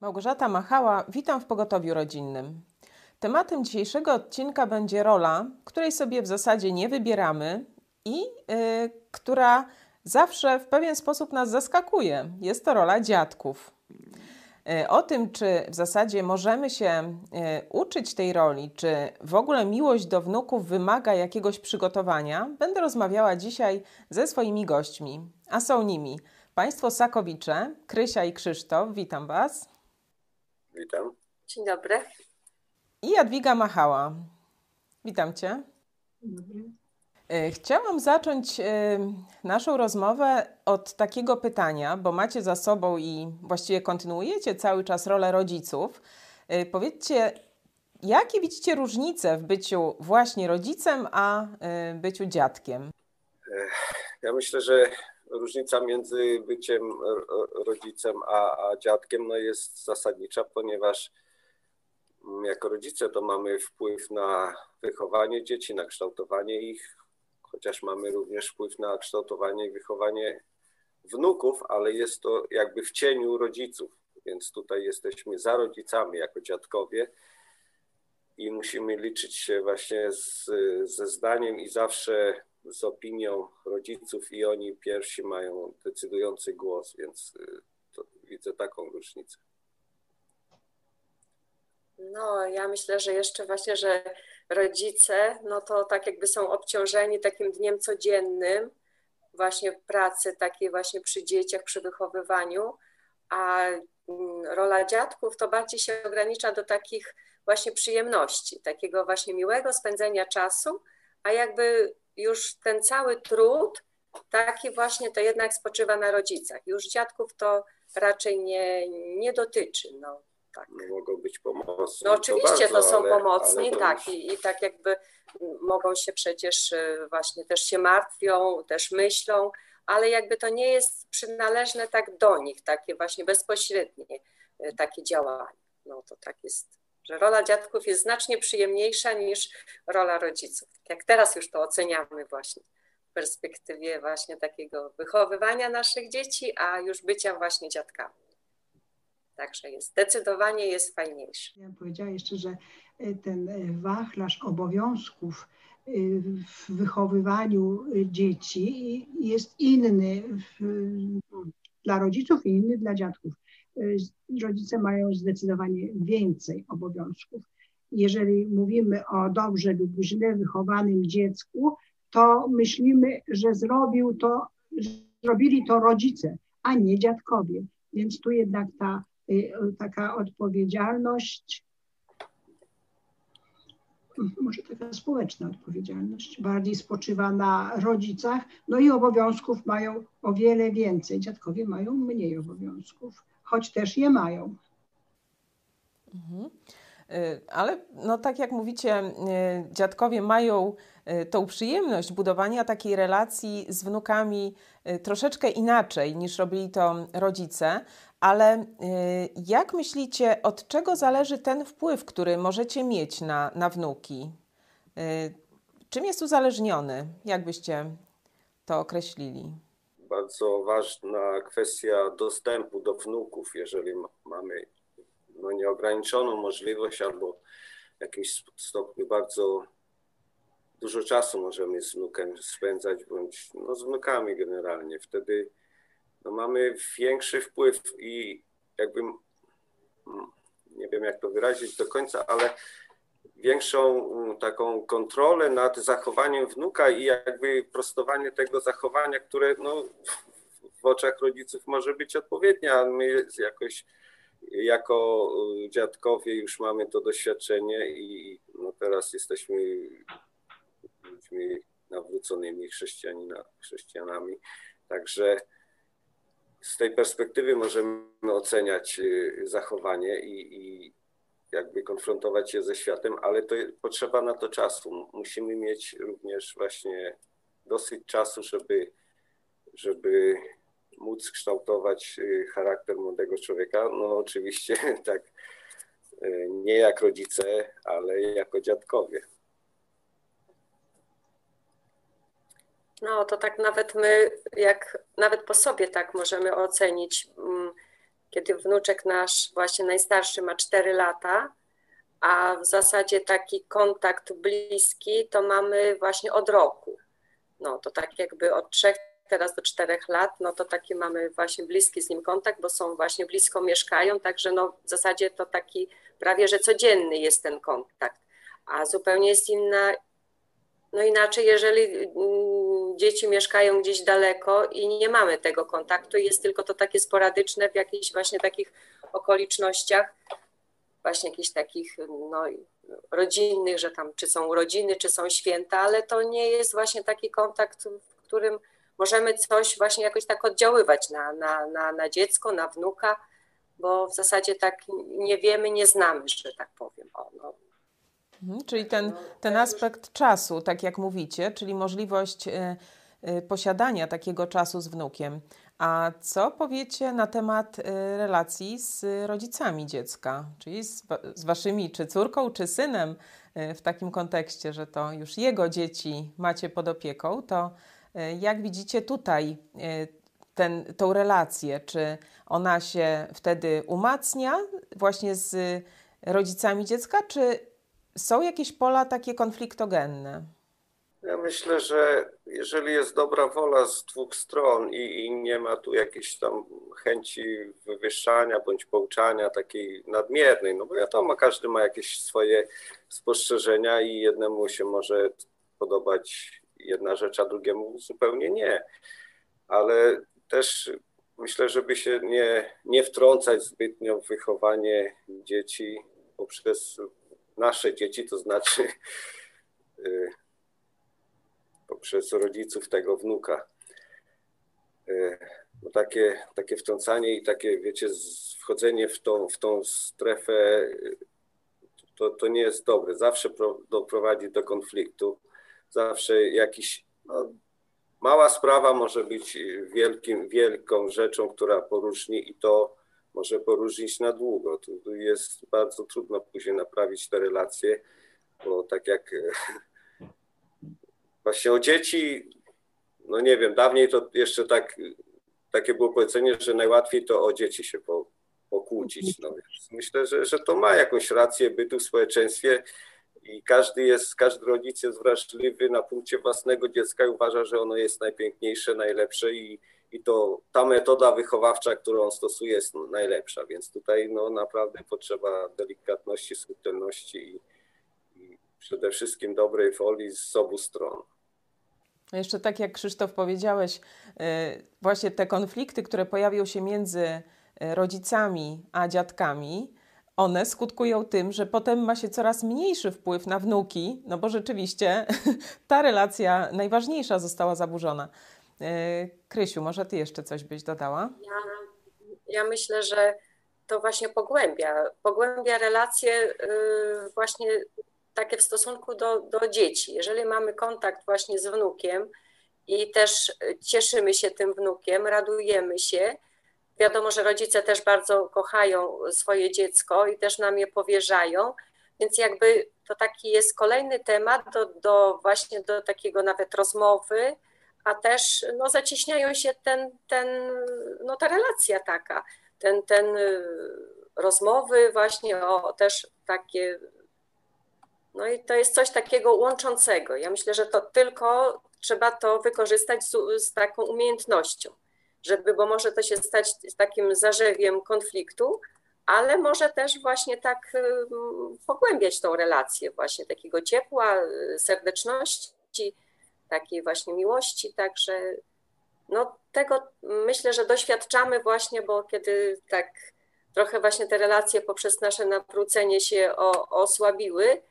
Małgorzata Machała, witam w Pogotowiu Rodzinnym. Tematem dzisiejszego odcinka będzie rola, której sobie w zasadzie nie wybieramy i yy, która zawsze w pewien sposób nas zaskakuje. Jest to rola dziadków. Yy, o tym, czy w zasadzie możemy się yy, uczyć tej roli, czy w ogóle miłość do wnuków wymaga jakiegoś przygotowania, będę rozmawiała dzisiaj ze swoimi gośćmi. A są nimi Państwo Sakowicze, Krysia i Krzysztof. Witam Was. Witam. Dzień dobry. I Jadwiga Machała. Witam Cię. E, chciałam zacząć e, naszą rozmowę od takiego pytania, bo macie za sobą i właściwie kontynuujecie cały czas rolę rodziców. E, powiedzcie, jakie widzicie różnice w byciu właśnie rodzicem, a byciu dziadkiem? Ja myślę, że różnica między byciem rodzicem a, a dziadkiem no jest zasadnicza, ponieważ mm, jako rodzice to mamy wpływ na wychowanie dzieci, na kształtowanie ich, chociaż mamy również wpływ na kształtowanie i wychowanie wnuków, ale jest to jakby w cieniu rodziców, więc tutaj jesteśmy za rodzicami jako dziadkowie i musimy liczyć się właśnie z, ze zdaniem i zawsze z opinią rodziców i oni pierwsi mają decydujący głos, więc y, widzę taką różnicę. No, ja myślę, że jeszcze właśnie, że rodzice, no to tak jakby są obciążeni takim dniem codziennym, właśnie pracy takiej właśnie przy dzieciach, przy wychowywaniu, a mm, rola dziadków to bardziej się ogranicza do takich właśnie przyjemności, takiego właśnie miłego spędzenia czasu, a jakby już ten cały trud, taki właśnie to jednak spoczywa na rodzicach. Już dziadków to raczej nie, nie dotyczy. No, tak. No, mogą być pomocni. No oczywiście to, bardzo, to są ale, pomocni, ale to tak, już... i, i tak jakby mogą się przecież y, właśnie też się martwią, też myślą, ale jakby to nie jest przynależne tak do nich, takie właśnie bezpośrednie y, takie działanie. No to tak jest że rola dziadków jest znacznie przyjemniejsza niż rola rodziców. Jak teraz już to oceniamy właśnie w perspektywie właśnie takiego wychowywania naszych dzieci, a już bycia właśnie dziadkami. Także jest, zdecydowanie jest fajniejszy. Ja powiedziała jeszcze, że e, ten e, wachlarz obowiązków e, w wychowywaniu dzieci jest inny dla rodziców i inny dla dziadków. Y, rodzice mają zdecydowanie więcej obowiązków. Jeżeli mówimy o dobrze lub źle wychowanym dziecku, to myślimy, że zrobił to, zrobili to rodzice, a nie dziadkowie. Więc tu jednak ta y, taka odpowiedzialność, może taka społeczna odpowiedzialność, bardziej spoczywa na rodzicach, no i obowiązków mają o wiele więcej. Dziadkowie mają mniej obowiązków choć też je mają. Mhm. Y, ale no tak jak mówicie, y, dziadkowie mają y, tą przyjemność budowania takiej relacji z wnukami troszeczkę inaczej niż robili to rodzice, ale jak myślicie, od czego zależy ten wpływ, który możecie mieć na, na wnuki? Czym jest uzależniony? Jak byście to określili? Bardzo ważna kwestia dostępu do wnuków, jeżeli mamy no, nieograniczoną możliwość albo w jakimś stopniu bardzo dużo czasu możemy z wnukiem spędzać, bądź no, z wnukami generalnie. Wtedy no, mamy większy wpływ i jakby, nie wiem jak to wyrazić do końca, ale większą mm, taką kontrolę nad zachowaniem wnuka i jakby prostowanie tego zachowania, które no, w oczach rodziców może być odpowiednie, a my jakoś jako y, dziadkowie już mamy to doświadczenie i no teraz jesteśmy ludźmi nawróconymi chrześcijanami. Także z tej perspektywy możemy oceniać y, zachowanie i, i jakby konfrontować się ze światem, ale to potrzeba na to czasu. Musimy mieć również właśnie dosyć czasu, żeby, żeby móc kształtować y, charakter młodego człowieka. No oczywiście tak y, nie jak rodzice, ale jako dziadkowie. No to tak nawet my, jak nawet po sobie tak możemy ocenić, kiedy wnuczek nasz, właśnie najstarszy, ma 4 lata, a w zasadzie taki kontakt bliski to mamy właśnie od roku. No to tak jakby od trzech teraz do czterech lat, no to taki mamy właśnie bliski z nim kontakt, bo są właśnie blisko mieszkają, także no w zasadzie to taki prawie, że codzienny jest ten kontakt. A zupełnie jest inna, no inaczej, jeżeli mm, dzieci mieszkają gdzieś daleko i nie mamy tego kontaktu, jest tylko to takie sporadyczne w jakichś właśnie takich okolicznościach, właśnie jakichś takich no, rodzinnych, że tam czy są urodziny, czy są święta, ale to nie jest właśnie taki kontakt, w którym możemy coś właśnie jakoś tak oddziaływać na, na, na, na dziecko, na wnuka, bo w zasadzie tak nie wiemy, nie znamy, że tak powiem. O, no. Mhm, czyli ten, ten aspekt czasu, tak jak mówicie, czyli możliwość y, y, posiadania takiego czasu z wnukiem. A co powiecie na temat y, relacji z rodzicami dziecka, czyli z, z waszymi, czy córką, czy synem, w takim kontekście, że to już jego dzieci macie pod opieką, to jak widzicie tutaj ten, tą relację? Czy ona się wtedy umacnia właśnie z rodzicami dziecka, czy są jakieś pola takie konfliktogenne? Ja myślę, że jeżeli jest dobra wola z dwóch stron i, i, nie ma tu jakiejś tam chęci wywyższania bądź pouczania takiej nadmiernej, no bo wiadomo, każdy ma jakieś swoje spostrzeżenia i jednemu się może podobać jedna rzecz, a drugiemu zupełnie nie. Ale też myślę, żeby się nie, nie wtrącać zbytnio w wychowanie dzieci poprzez nasze dzieci, to znaczy y, poprzez rodziców tego wnuka. Y, takie, takie wtrącanie i takie, wiecie, wchodzenie w tą, w tą strefę to, to nie jest dobre. Zawsze pro, doprowadzi do konfliktu. Zawsze jakiś. No, mała sprawa może być wielkim, wielką rzeczą, która poróżni i to może poróżnić na długo. Tu jest bardzo trudno później naprawić te relacje, bo tak jak właśnie o dzieci, no nie wiem, dawniej to jeszcze tak, takie było powiedzenie, że najłatwiej to o dzieci się po, pokłócić. No myślę, że, że to ma jakąś rację bytu w społeczeństwie i każdy jest, każdy rodzic jest wrażliwy na punkcie własnego dziecka i uważa, że ono jest najpiękniejsze, najlepsze i, i to ta metoda wychowawcza, którą on stosuje, jest najlepsza. Więc tutaj no, naprawdę potrzeba delikatności, subtelności i, i przede wszystkim dobrej woli z obu stron. Jeszcze tak jak Krzysztof powiedziałeś, y, właśnie te konflikty, które pojawią się między y, rodzicami a dziadkami, one skutkują tym, że potem ma się coraz mniejszy wpływ na wnuki, no bo rzeczywiście ta relacja najważniejsza została zaburzona. E, Krysiu, może ty jeszcze coś byś dodała? Ja, ja myślę, że to właśnie pogłębia, pogłębia relacje y, właśnie takie w stosunku do, do dzieci. Jeżeli mamy kontakt właśnie z wnukiem i też cieszymy się tym wnukiem, radujemy się, wiadomo, że rodzice też bardzo kochają swoje dziecko i też nam je powierzają, więc jakby to taki jest kolejny temat do, do właśnie do takiego nawet rozmowy, a też no, zacieśniają się ten, ten, no, ta relacja taka, ten, ten y, rozmowy właśnie o też takie, no i to jest coś takiego łączącego. Ja myślę, że to tylko trzeba to wykorzystać z, z taką umiejętnością, żeby, bo może to się stać takim zarzewiem konfliktu, ale może też właśnie tak y, pogłębiać tą relację, właśnie takiego ciepła, y, serdeczności, takiej właśnie miłości, także no tego myślę, że doświadczamy właśnie, bo kiedy tak trochę właśnie te relacje poprzez nasze nawrócenie się o, osłabiły,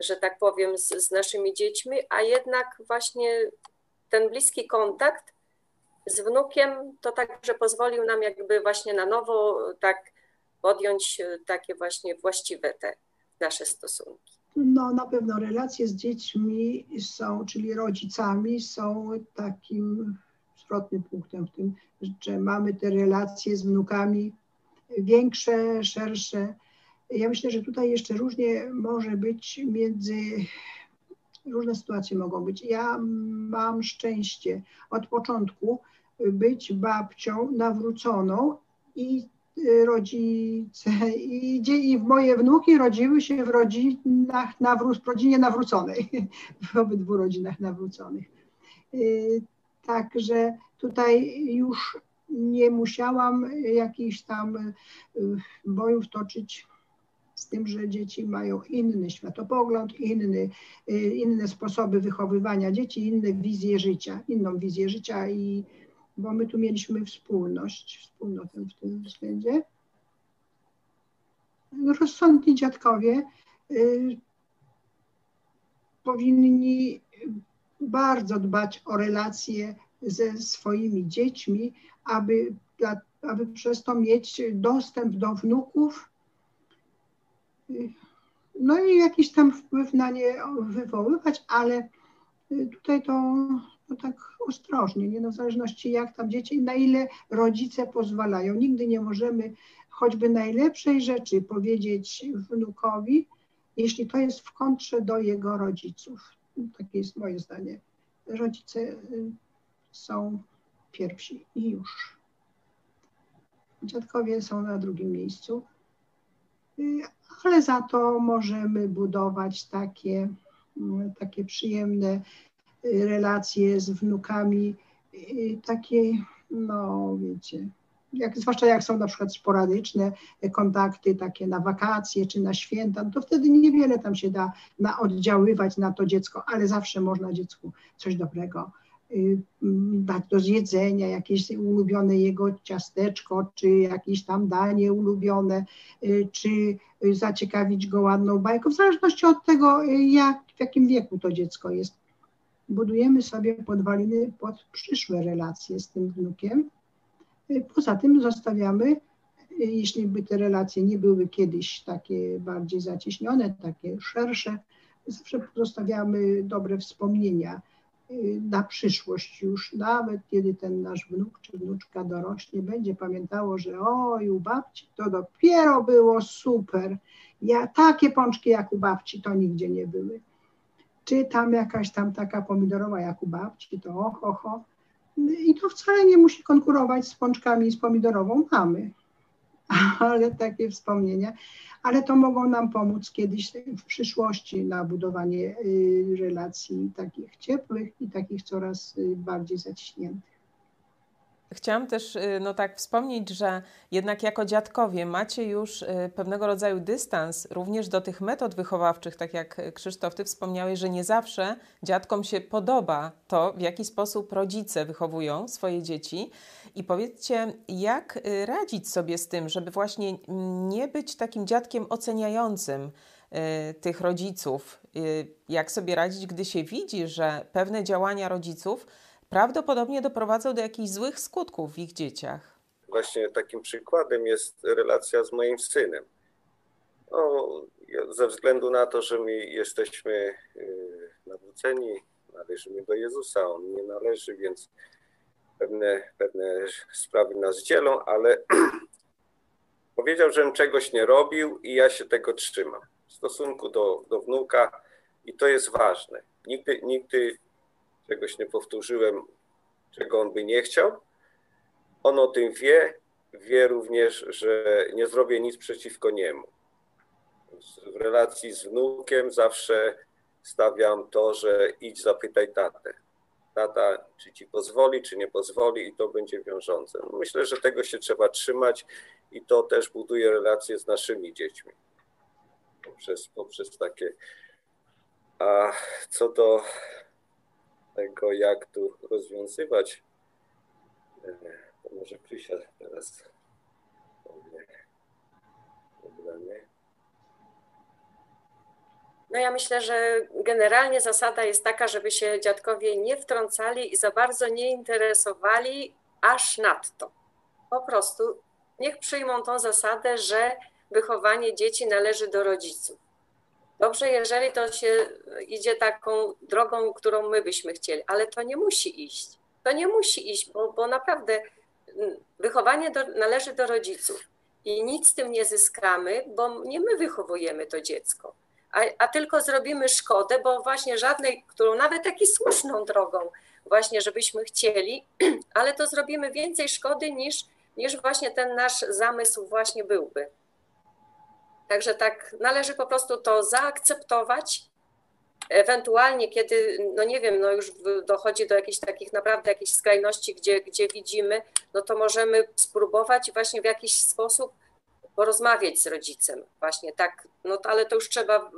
że tak powiem, z, z naszymi dziećmi, a jednak właśnie ten bliski kontakt z wnukiem to także pozwolił nam jakby właśnie na nowo tak podjąć takie właśnie właściwe te nasze stosunki. No na pewno relacje z dziećmi są, czyli rodzicami, są takim zwrotnym punktem w tym, że mamy te relacje z wnukami większe, szersze. Ja myślę, że tutaj jeszcze różnie może być między, różne sytuacje mogą być. Ja mam szczęście od początku być babcią nawróconą i rodzice i, i moje wnuki rodziły się w rodzinach nawró- rodzinie nawróconej, w obydwu rodzinach nawróconych. Także tutaj już nie musiałam jakichś tam bojów toczyć z tym, że dzieci mają inny światopogląd, inny, inne sposoby wychowywania dzieci, inne wizje życia, inną wizję życia i bo my tu mieliśmy wspólność, wspólnotę w tym względzie. Rozsądni dziadkowie y, powinni bardzo dbać o relacje ze swoimi dziećmi, aby, aby przez to mieć dostęp do wnuków, no i jakiś tam wpływ na nie wywoływać, ale tutaj to no tak ostrożnie, nie? No w zależności jak tam dzieci, na ile rodzice pozwalają. Nigdy nie możemy choćby najlepszej rzeczy powiedzieć wnukowi, jeśli to jest w kontrze do jego rodziców. No, takie jest moje zdanie. Rodzice y, są pierwsi i już. Dziadkowie są na drugim miejscu, y, ale za to możemy budować takie, y, takie przyjemne relacje z wnukami, takie, no wiecie, jak, zwłaszcza jak są na przykład sporadyczne kontakty takie na wakacje czy na święta, no to wtedy niewiele tam się da na oddziaływać na to dziecko, ale zawsze można dziecku coś dobrego y, dać do zjedzenia, jakieś ulubione jego ciasteczko, czy jakieś tam danie ulubione, y, czy zaciekawić go ładną bajką, w zależności od tego, y, jak, w jakim wieku to dziecko jest budujemy sobie podwaliny pod przyszłe relacje z tym wnukiem. Poza tym zostawiamy, jeśli by te relacje nie były kiedyś takie bardziej zacieśnione, takie szersze, zawsze zostawiamy dobre wspomnienia y, na przyszłość już, nawet kiedy ten nasz wnuk czy wnuczka dorośnie, będzie pamiętało, że oj, u babci to dopiero było super. Ja takie pączki jak u babci to nigdzie nie były czy tam jakaś tam taka pomidorowa jak u babci, to oho, oho. I to wcale nie musi konkurować z pączkami z pomidorową mamy, ale takie wspomnienia, ale to mogą nam pomóc kiedyś w przyszłości na budowanie y, relacji takich ciepłych i takich coraz y, bardziej zaciśniętych. Chciałam też y, no tak wspomnieć, że jednak jako dziadkowie macie już y, pewnego rodzaju dystans również do tych metod wychowawczych, tak jak Krzysztof, ty wspomniałeś, że nie zawsze dziadkom się podoba to, w jaki sposób rodzice wychowują swoje dzieci. I powiedzcie, jak y, radzić sobie z tym, żeby właśnie nie być takim dziadkiem oceniającym tych rodziców? Jak sobie radzić, gdy się widzi, że pewne działania rodziców prawdopodobnie doprowadzał do jakichś złych skutków w ich dzieciach. Właśnie takim przykładem jest relacja z moim synem. No, ze względu na to, że my jesteśmy y, nawróceni, należymy do Jezusa, On nie należy, więc pewne, pewne sprawy nas dzielą, ale powiedział, żebym czegoś nie robił i ja się tego trzymam w stosunku do, do wnuka i to jest ważne. Nigdy, nigdy czegoś nie powtórzyłem, czego on by nie chciał. On o tym wie, wie również, że nie zrobię nic przeciwko niemu. W relacji z wnukiem zawsze stawiam to, że idź zapytaj tatę. Tata, czy ci pozwoli, czy nie pozwoli, i to będzie wiążące. Myślę, że tego się trzeba trzymać i to też buduje relacje z naszymi dziećmi. Poprzez, poprzez takie. A co do tego, jak tu rozwiązywać. E, może Krysia teraz powie problemy. No ja myślę, że generalnie zasada jest taka, żeby się dziadkowie nie wtrącali i za bardzo nie interesowali aż nadto. Po prostu niech przyjmą tą zasadę, że wychowanie dzieci należy do rodziców. Dobrze, jeżeli to się idzie taką drogą, którą my byśmy chcieli, ale to nie musi iść. To nie musi iść, bo, bo naprawdę mm, wychowanie do, należy do rodziców i nic z tym nie zyskamy, bo nie my wychowujemy to dziecko, a, a tylko zrobimy szkodę, bo właśnie żadnej, którą nawet taką słuszną drogą, właśnie żebyśmy chcieli, ale to zrobimy więcej szkody niż niż właśnie ten nasz zamysł właśnie byłby. Także tak należy po prostu to zaakceptować. Ewentualnie, kiedy, no nie wiem, no już dochodzi do jakichś takich naprawdę jakichś skrajności, gdzie, gdzie widzimy, no to możemy spróbować właśnie w jakiś sposób porozmawiać z rodzicem, właśnie tak, no to, ale to już trzeba,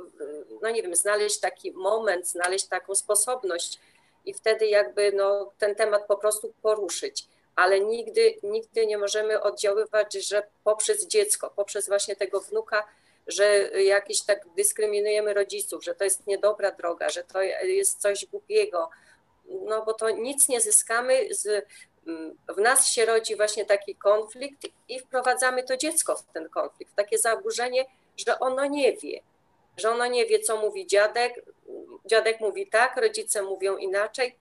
no nie wiem, znaleźć taki moment, znaleźć taką sposobność i wtedy jakby no, ten temat po prostu poruszyć. Ale nigdy, nigdy nie możemy oddziaływać, że poprzez dziecko, poprzez właśnie tego wnuka, że jakieś tak dyskryminujemy rodziców, że to jest niedobra droga, że to jest coś głupiego, no bo to nic nie zyskamy z w nas się rodzi właśnie taki konflikt i wprowadzamy to dziecko w ten konflikt, takie zaburzenie, że ono nie wie, że ono nie wie, co mówi dziadek. Dziadek mówi tak, rodzice mówią inaczej.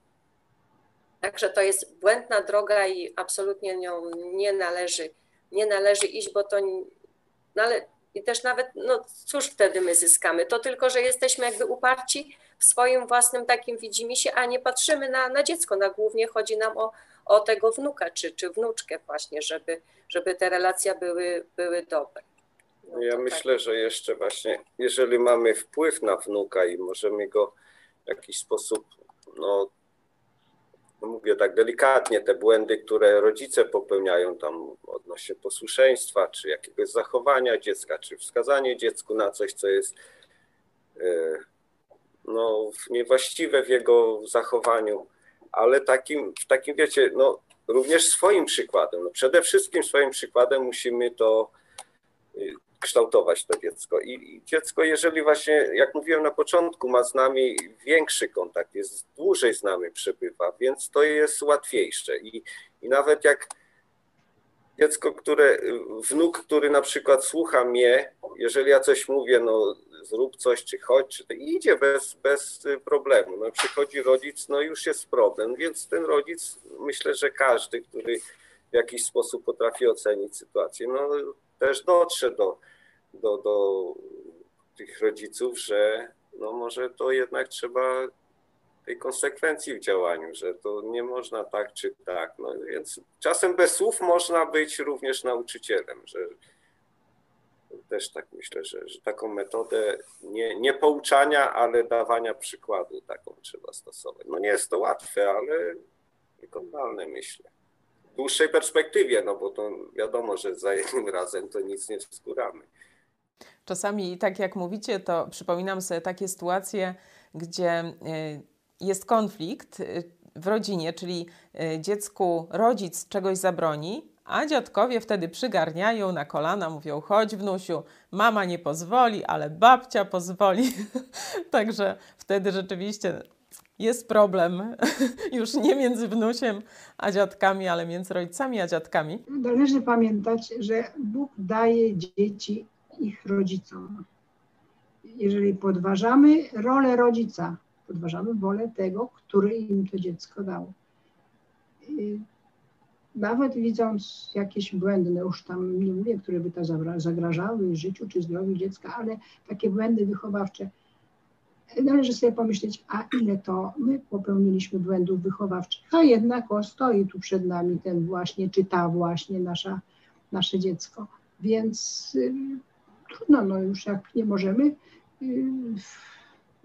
Także to jest błędna droga i absolutnie nią nie należy, nie należy iść, bo to no ale i też nawet, no cóż wtedy my zyskamy? To tylko, że jesteśmy jakby uparci w swoim własnym takim widzimisię, a nie patrzymy na, na dziecko. Na głównie chodzi nam o, o tego wnuka czy, czy wnuczkę właśnie, żeby, żeby te relacje były, były dobre. No ja tak. myślę, że jeszcze właśnie, jeżeli mamy wpływ na wnuka i możemy go w jakiś sposób, no, no mówię tak delikatnie, te błędy, które rodzice popełniają tam odnośnie posłuszeństwa, czy jakiegoś zachowania dziecka, czy wskazanie dziecku na coś, co jest e, no, niewłaściwe w jego zachowaniu, ale takim, takim wiecie, no, również swoim przykładem. No, przede wszystkim swoim przykładem musimy to y, kształtować to dziecko. I dziecko, jeżeli właśnie, jak mówiłem na początku, ma z nami większy kontakt, jest dłużej z nami przebywa, więc to jest łatwiejsze. I, i nawet jak dziecko, które, wnuk, który na przykład słucha mnie, jeżeli ja coś mówię, no zrób coś, czy chodź, czy to idzie bez, bez problemu. No przychodzi rodzic, no już jest problem, więc ten rodzic, myślę, że każdy, który w jakiś sposób potrafi ocenić sytuację, no też dotrze do, do, do tych rodziców, że no może to jednak trzeba tej konsekwencji w działaniu, że to nie można tak czy tak. No więc czasem bez słów można być również nauczycielem, że też tak myślę, że, że taką metodę nie, nie pouczania, ale dawania przykładu taką trzeba stosować. No nie jest to łatwe, ale wykonalne myślę. W dłuższej perspektywie, no bo to wiadomo, że za jednym razem to nic nie wskóramy. Czasami, tak jak mówicie, to przypominam sobie takie sytuacje, gdzie y, jest konflikt y, w rodzinie, czyli y, dziecku rodzic czegoś zabroni, a dziadkowie wtedy przygarniają na kolana, mówią: chodź, wnusiu, mama nie pozwoli, ale babcia pozwoli. Także wtedy rzeczywiście jest problem już nie między wnusiem a dziadkami, ale między rodzicami a dziadkami. Należy pamiętać, że Bóg daje dzieci ich rodzicom. Jeżeli podważamy rolę rodzica, podważamy wolę tego, który im to dziecko dał. Nawet widząc jakieś błędne, już tam nie mówię, które by to zagrażały życiu czy zdrowiu dziecka, ale takie błędy wychowawcze, należy sobie pomyśleć, a ile to my popełniliśmy błędów wychowawczych, a jednak o, stoi tu przed nami ten właśnie, czy ta właśnie nasza, nasze dziecko. Więc y, trudno, no już jak nie możemy, y,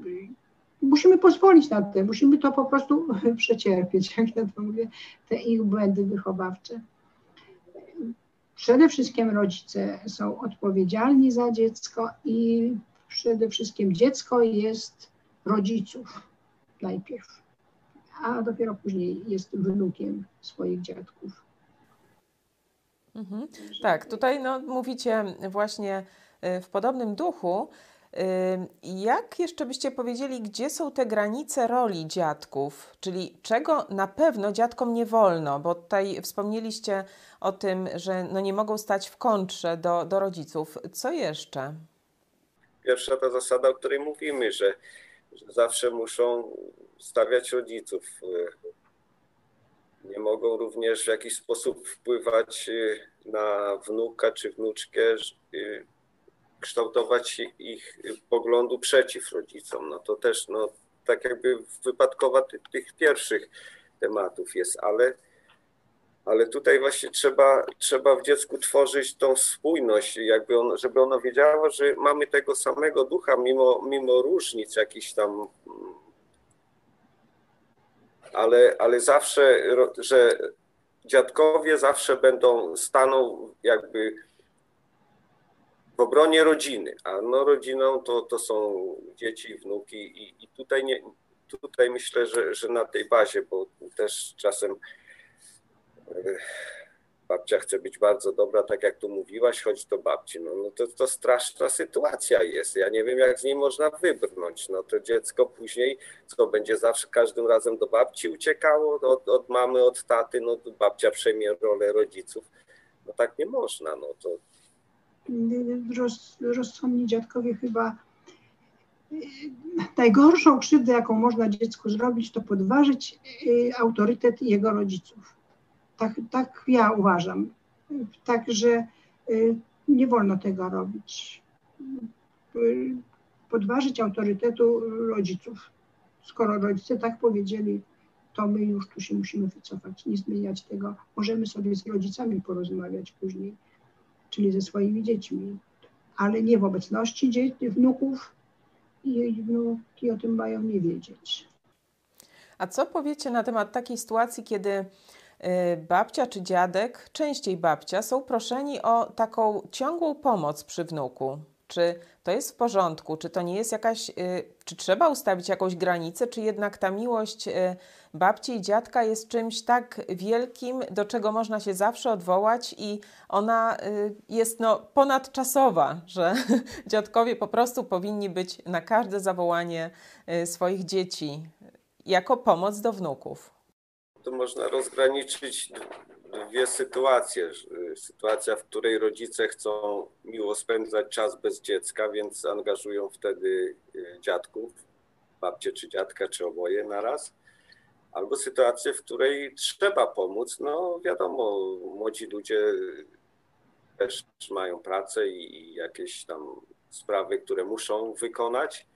y, musimy pozwolić na to, musimy to po prostu przecierpieć, jak ja to mówię, te ich błędy wychowawcze. Przede wszystkim rodzice są odpowiedzialni za dziecko i przede wszystkim dziecko jest rodziców najpierw, a dopiero później jest wnukiem swoich dziadków. Mhm. Tak, tutaj no, mówicie właśnie w podobnym duchu, jak jeszcze byście powiedzieli, gdzie są te granice roli dziadków, czyli czego na pewno dziadkom nie wolno, bo tutaj wspomnieliście o tym, że no nie mogą stać w kontrze do, do rodziców. Co jeszcze? Pierwsza ta zasada, o której mówimy, że, że zawsze muszą stawiać rodziców. Nie mogą również w jakiś sposób wpływać y, na wnuka czy wnuczkę y, kształtować ich poglądu przeciw rodzicom. No to też no, tak jakby wypadkowa tych, tych pierwszych tematów jest, ale, ale tutaj właśnie trzeba, trzeba w dziecku tworzyć tą spójność, jakby on, żeby ono wiedziało, że mamy tego samego ducha, mimo, mimo różnic jakichś tam, ale, ale zawsze, że dziadkowie zawsze będą, staną jakby w obronie rodziny, a no rodziną to, to są dzieci, wnuki i, i tutaj, nie, tutaj myślę, że, że na tej bazie, bo też czasem babcia chce być bardzo dobra, tak jak tu mówiłaś, chodź do babci. No, no to, to straszna sytuacja jest. Ja nie wiem, jak z niej można wybrnąć. No to dziecko później, co będzie zawsze każdym razem do babci uciekało, od, od mamy, od taty, no babcia przejmie rolę rodziców. No tak nie można. No to... Roz, rozsądni dziadkowie chyba najgorszą krzywdę, jaką można dziecku zrobić, to podważyć y, autorytet jego rodziców tak, tak ja uważam. Także y, nie wolno tego robić. Y, podważyć autorytetu rodziców. Skoro rodzice tak powiedzieli, to my już tu się musimy wycofać, nie zmieniać tego. Możemy sobie z rodzicami porozmawiać później, czyli ze swoimi dziećmi, ale nie w obecności dzieci, wnuków i wnuki o tym mają nie wiedzieć. A co powiecie na temat takiej sytuacji, kiedy Y, babcia czy dziadek, częściej babcia, są proszeni o taką ciągłą pomoc przy wnuku. Czy to jest w porządku? Czy to nie jest jakaś, y, czy trzeba ustawić jakąś granicę, czy jednak ta miłość y, babci i dziadka jest czymś tak wielkim, do czego można się zawsze odwołać i ona jest no, ponadczasowa, że dziadkowie po prostu powinni być na każde zawołanie swoich dzieci jako pomoc do wnuków? to można rozgraniczyć dwie sytuacje. Sytuacja, w której rodzice chcą miło spędzać czas bez dziecka, więc angażują wtedy y, dziadków, babcie czy dziadka, czy oboje naraz. Albo sytuację, w której trzeba pomóc. No wiadomo, młodzi ludzie też mają pracę i jakieś tam sprawy, które muszą wykonać.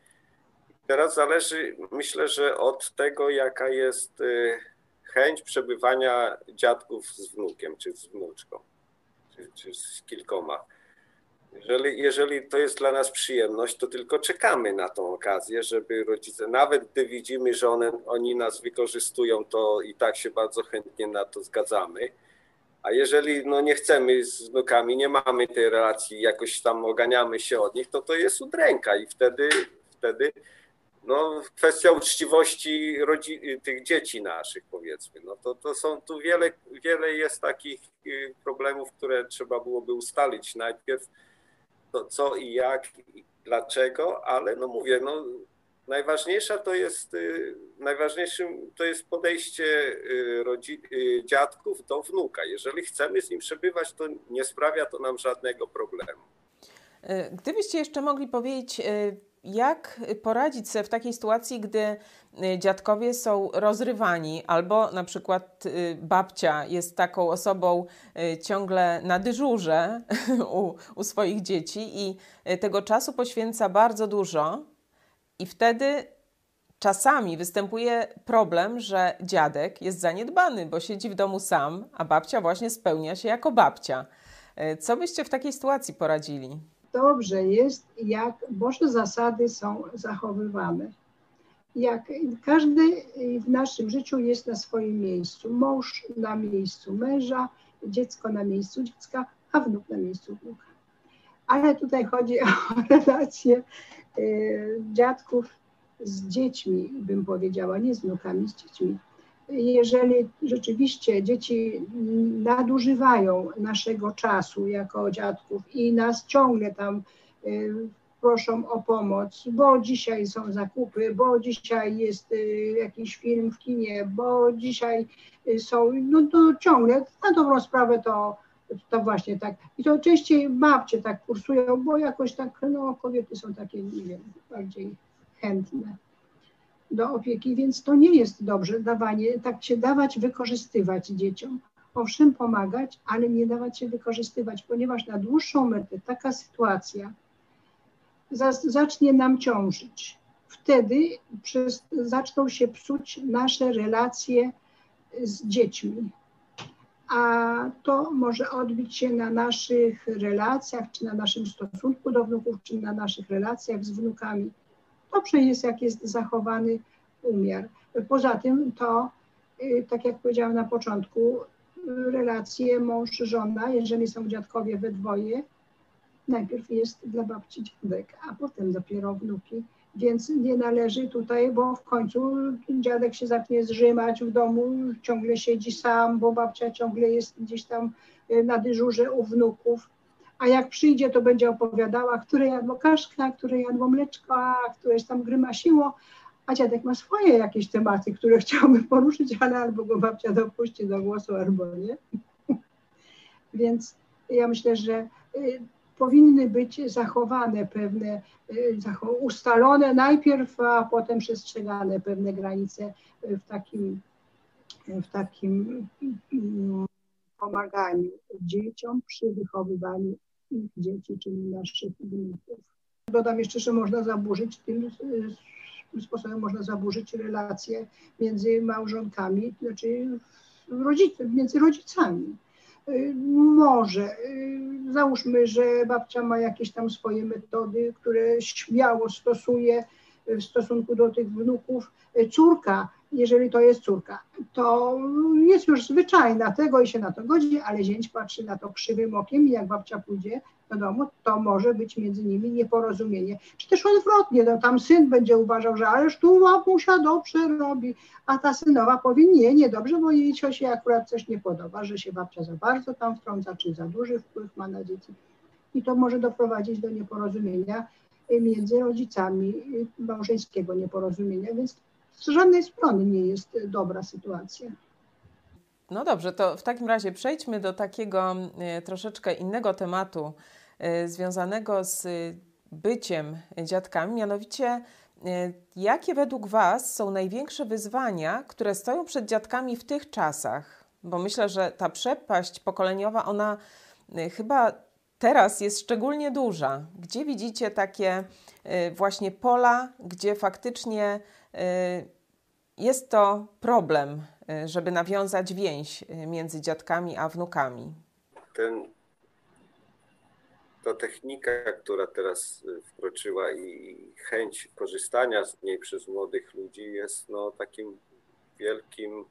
Teraz zależy, myślę, że od tego, jaka jest y, chęć przebywania dziadków z wnukiem, czy z wnuczką, czy, czy z kilkoma. Jeżeli, jeżeli to jest dla nas przyjemność, to tylko czekamy na tą okazję, żeby rodzice, nawet gdy widzimy, że one, oni nas wykorzystują, to i tak się bardzo chętnie na to zgadzamy. A jeżeli no, nie chcemy z wnukami, nie mamy tej relacji, jakoś tam oganiamy się od nich, to to jest udręka i wtedy, wtedy no, kwestia uczciwości tych dzieci naszych, powiedzmy. No to, to są tu wiele, wiele jest takich y, problemów, które trzeba byłoby ustalić najpierw, to co i jak, i dlaczego, ale no mówię, no najważniejsza to jest, y, najważniejszym to jest podejście y, rodzi- dziadków do wnuka. Jeżeli chcemy z nim przebywać, to nie sprawia to nam żadnego problemu. Gdybyście jeszcze mogli powiedzieć, jak poradzić sobie w takiej sytuacji, gdy y, dziadkowie są rozrywani, albo na przykład y, babcia jest taką osobą y, ciągle na dyżurze u, u swoich dzieci i tego czasu poświęca bardzo dużo, i wtedy czasami występuje problem, że dziadek jest zaniedbany, bo siedzi w domu sam, a babcia właśnie spełnia się jako babcia. Co byście w takiej sytuacji poradzili? Dobrze jest, jak Boże zasady są zachowywane. Jak każdy w naszym życiu jest na swoim miejscu. Mąż na miejscu męża, dziecko na miejscu dziecka, a wnuk na miejscu wnuka. Ale tutaj chodzi o relacje y, dziadków z dziećmi, bym powiedziała, nie z wnukami, z dziećmi jeżeli rzeczywiście dzieci nadużywają naszego czasu jako dziadków i nas ciągle tam y, proszą o pomoc, bo dzisiaj są zakupy, bo dzisiaj jest y, jakiś film w kinie, bo dzisiaj y, są, no to ciągle, na dobrą sprawę to, to właśnie tak. I to częściej babcie tak kursują, bo jakoś tak, no kobiety są takie, nie wiem, bardziej chętne do opieki, więc to nie jest dobrze dawanie, tak się dawać, wykorzystywać dzieciom. Owszem, pomagać, ale nie dawać się wykorzystywać, ponieważ na dłuższą metę taka sytuacja zacznie nam ciążyć. Wtedy przez, zaczną się psuć nasze relacje z dziećmi. a to może odbić się na naszych relacjach, czy na naszym stosunku do wnuków, czy na naszych relacjach z wnukami. Dobrze jest, jak jest zachowany umiar. Poza tym to, y, tak jak powiedziałam na początku, relacje mąż-żona, jeżeli są dziadkowie we dwoje, najpierw jest dla babci dziadek, a potem dopiero wnuki. Więc nie należy tutaj, bo w końcu dziadek się zacznie zrzymać w domu, ciągle siedzi sam, bo babcia ciągle jest gdzieś tam y, na dyżurze u wnuków. A jak przyjdzie, to będzie opowiadała, które jadło kaszka, które jadło mleczko, a któreś tam grymasiło, a dziadek ma swoje jakieś tematy, które chciałby poruszyć, ale albo go babcia dopuści do głosu, albo nie. Więc ja myślę, że y, powinny być zachowane pewne, y, ustalone najpierw, a potem przestrzegane pewne granice w takim, w takim mm, pomaganiu dzieciom przy wychowywaniu dzieci, czyli naszych wnuków. Dodam jeszcze, że można zaburzyć tym tym sposobem można zaburzyć relacje między małżonkami, znaczy rodzic, między rodzicami. Y, może, y, załóżmy, że babcia ma jakieś tam swoje metody, które śmiało stosuje w stosunku do tych wnuków. Y, córka jeżeli to jest córka, to jest już zwyczajna tego i się na to godzi, ale zięć patrzy na to krzywym okiem i jak babcia pójdzie do domu, to może być między nimi nieporozumienie. Czy też odwrotnie, no tam syn będzie uważał, że ależ tu mamusia dobrze robi, a ta synowa powie nie, dobrze, bo jej ciosie akurat coś nie podoba, że się babcia za bardzo tam wtrąca, czy za duży wpływ ma na dzieci. I to może doprowadzić do nieporozumienia między rodzicami, małżeńskiego nieporozumienia, więc z żadnej strony nie jest dobra sytuacja. No dobrze, to w takim razie przejdźmy do takiego e, troszeczkę innego tematu e, związanego z byciem dziadkami, mianowicie jakie według Was są największe wyzwania, które stoją przed dziadkami w tych czasach? Bo myślę, że ta przepaść pokoleniowa, ona chyba teraz jest szczególnie duża. Gdzie widzicie takie właśnie pola, gdzie faktycznie Y, jest to problem, y, żeby nawiązać więź y, między dziadkami a wnukami. Ten, ta technika, która teraz wkroczyła i chęć korzystania z niej przez młodych ludzi jest no, takim wielkim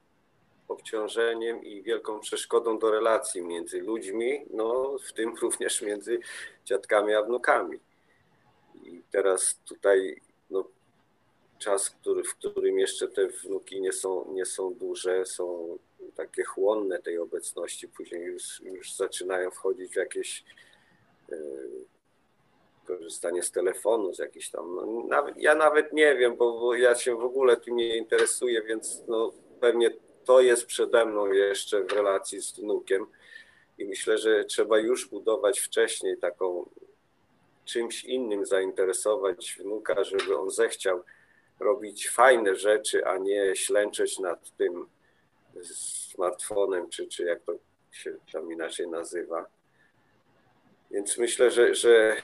obciążeniem i wielką przeszkodą do relacji między ludźmi, no, w tym również między dziadkami a wnukami. I teraz tutaj no, czas, który, w którym jeszcze te wnuki nie są, nie są duże, są takie chłonne tej obecności, później już, już zaczynają wchodzić w jakieś e, korzystanie z telefonu, z jakichś tam, no, nawet, ja nawet nie wiem, bo, bo, ja się w ogóle tym nie interesuję, więc no, pewnie to jest przede mną jeszcze w relacji z wnukiem i myślę, że trzeba już budować wcześniej taką czymś innym zainteresować wnuka, żeby on zechciał robić fajne rzeczy, a nie ślęczeć nad tym smartfonem, czy, czy jak to się tam inaczej nazywa. Więc myślę, że, że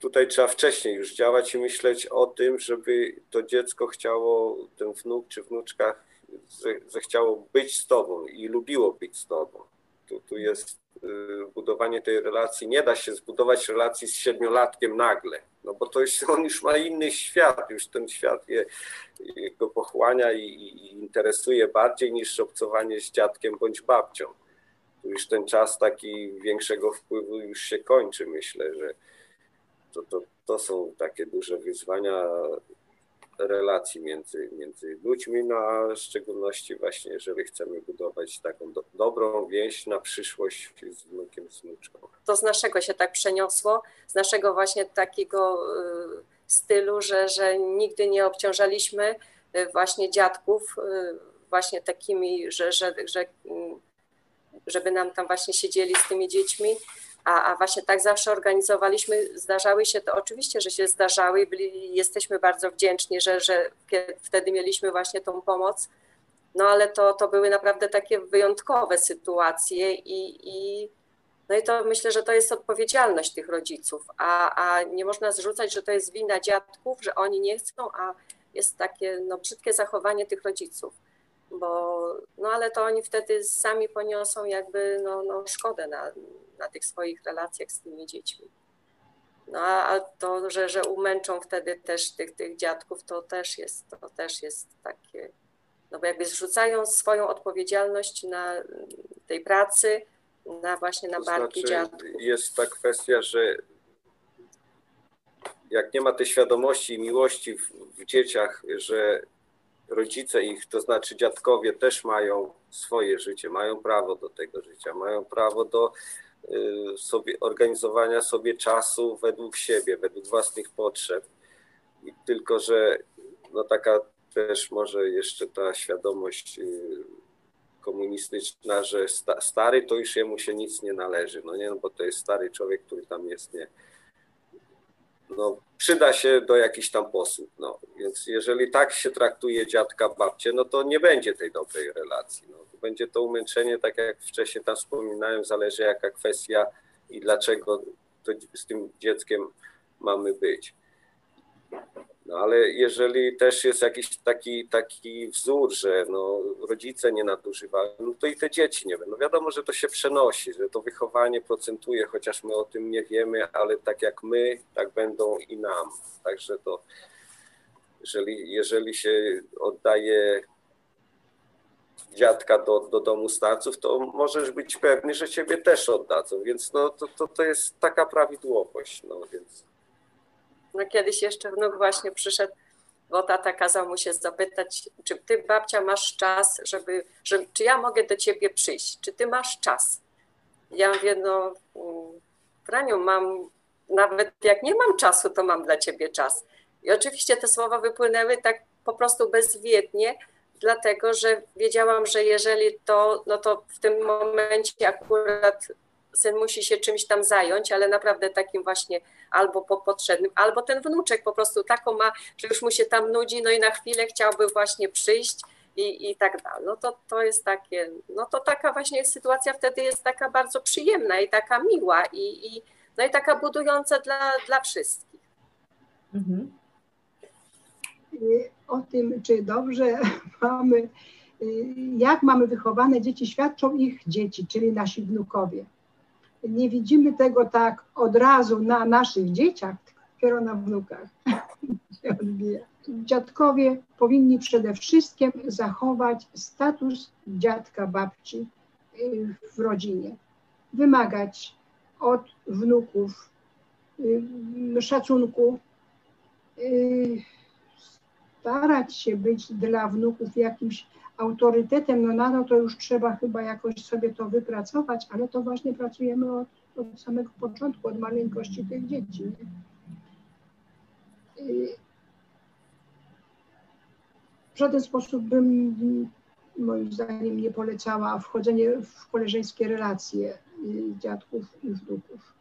tutaj trzeba wcześniej już działać i myśleć o tym, żeby to dziecko chciało, ten wnuk czy wnuczka zechciało być z tobą i lubiło być z tobą. Tu, tu jest y, budowanie tej relacji. Nie da się zbudować relacji z siedmiolatkiem nagle no bo to jest, on już ma inny świat, już ten świat je, go pochłania i, i, interesuje bardziej niż obcowanie z dziadkiem bądź babcią. Tu już ten czas taki większego wpływu już się kończy, myślę, że to, to, to są takie duże wyzwania relacji między, między ludźmi, no a w szczególności właśnie, jeżeli chcemy budować taką do, dobrą więź na przyszłość z wnukiem, z wnuczką. To z naszego się tak przeniosło, z naszego właśnie takiego y, stylu, że, że nigdy nie obciążaliśmy y, właśnie dziadków y, właśnie takimi, że, że, że żeby nam tam właśnie siedzieli z tymi dziećmi, a, a właśnie tak zawsze organizowaliśmy, zdarzały się to, oczywiście, że się zdarzały i byli, jesteśmy bardzo wdzięczni, że, że wtedy mieliśmy właśnie tą pomoc, no ale to, to były naprawdę takie wyjątkowe sytuacje i, i no i to myślę, że to jest odpowiedzialność tych rodziców, a, a nie można zrzucać, że to jest wina dziadków, że oni nie chcą, a jest takie no, brzydkie zachowanie tych rodziców. Bo no ale to oni wtedy sami poniosą jakby no, no szkodę na, na tych swoich relacjach z tymi dziećmi. No a to, że, że umęczą wtedy też tych, tych dziadków, to też jest, to też jest takie, no bo jakby zrzucają swoją odpowiedzialność na tej pracy, na właśnie na barki znaczy, dziadków. Jest ta kwestia, że jak nie ma tej świadomości i miłości w, w dzieciach, że rodzice ich, to znaczy dziadkowie też mają swoje życie, mają prawo do tego życia, mają prawo do y, sobie, organizowania sobie czasu według siebie, według własnych potrzeb. I tylko, że no taka też może jeszcze ta świadomość y, komunistyczna, że sta, stary to już jemu się nic nie należy, no nie, no bo to jest stary człowiek, który tam jest, nie, no, przyda się do jakichś tam posług. No. Więc jeżeli tak się traktuje dziadka, babcie, no to nie będzie tej dobrej relacji. No. Będzie to umęczenie, tak jak wcześniej tam wspominałem, zależy jaka kwestia i dlaczego to z tym dzieckiem mamy być. No ale jeżeli też jest jakiś taki, taki wzór, że no, rodzice nie nadużywają, no to i te dzieci nie będą. No wiadomo, że to się przenosi, że to wychowanie procentuje, chociaż my o tym nie wiemy, ale tak jak my, tak będą i nam. Także to, jeżeli, jeżeli się oddaje dziadka do, do domu starców, to możesz być pewny, że ciebie też oddadzą. Więc no, to, to, to jest taka prawidłowość. No, więc no kiedyś jeszcze wnuk właśnie przyszedł, bo tata kazał mu się zapytać, czy ty babcia masz czas, żeby, czy ja mogę do ciebie przyjść, czy ty masz czas? Ja mówię, no mm, Franiu, mam, nawet jak nie mam czasu, to mam dla ciebie czas. I oczywiście te słowa wypłynęły tak po prostu bezwiednie, dlatego że wiedziałam, że jeżeli to, no to w tym momencie akurat syn musi się czymś tam zająć, ale naprawdę takim właśnie albo potrzebnym, albo ten wnuczek po prostu taką ma, że już mu się tam nudzi, no i na chwilę chciałby właśnie przyjść i, i tak dalej. No to, to jest takie, no to taka właśnie sytuacja wtedy jest taka bardzo przyjemna i taka miła i, i no i taka budująca dla, dla wszystkich. Mhm. O tym, czy dobrze mamy, jak mamy wychowane dzieci, świadczą ich dzieci, czyli nasi wnukowie nie widzimy tego tak od razu na naszych dzieciach, dopiero na wnukach. Dziadkowie powinni przede wszystkim zachować status dziadka, babci y, w rodzinie. Wymagać od wnuków y, szacunku, y, starać się być dla wnuków jakimś autorytetem, no na to, to już trzeba chyba jakoś sobie to wypracować, ale to właśnie pracujemy od, od samego początku, od maleńkości tych dzieci. W żaden sposób bym moim zdaniem nie polecała wchodzenie w koleżeńskie relacje y, dziadków i wnuków.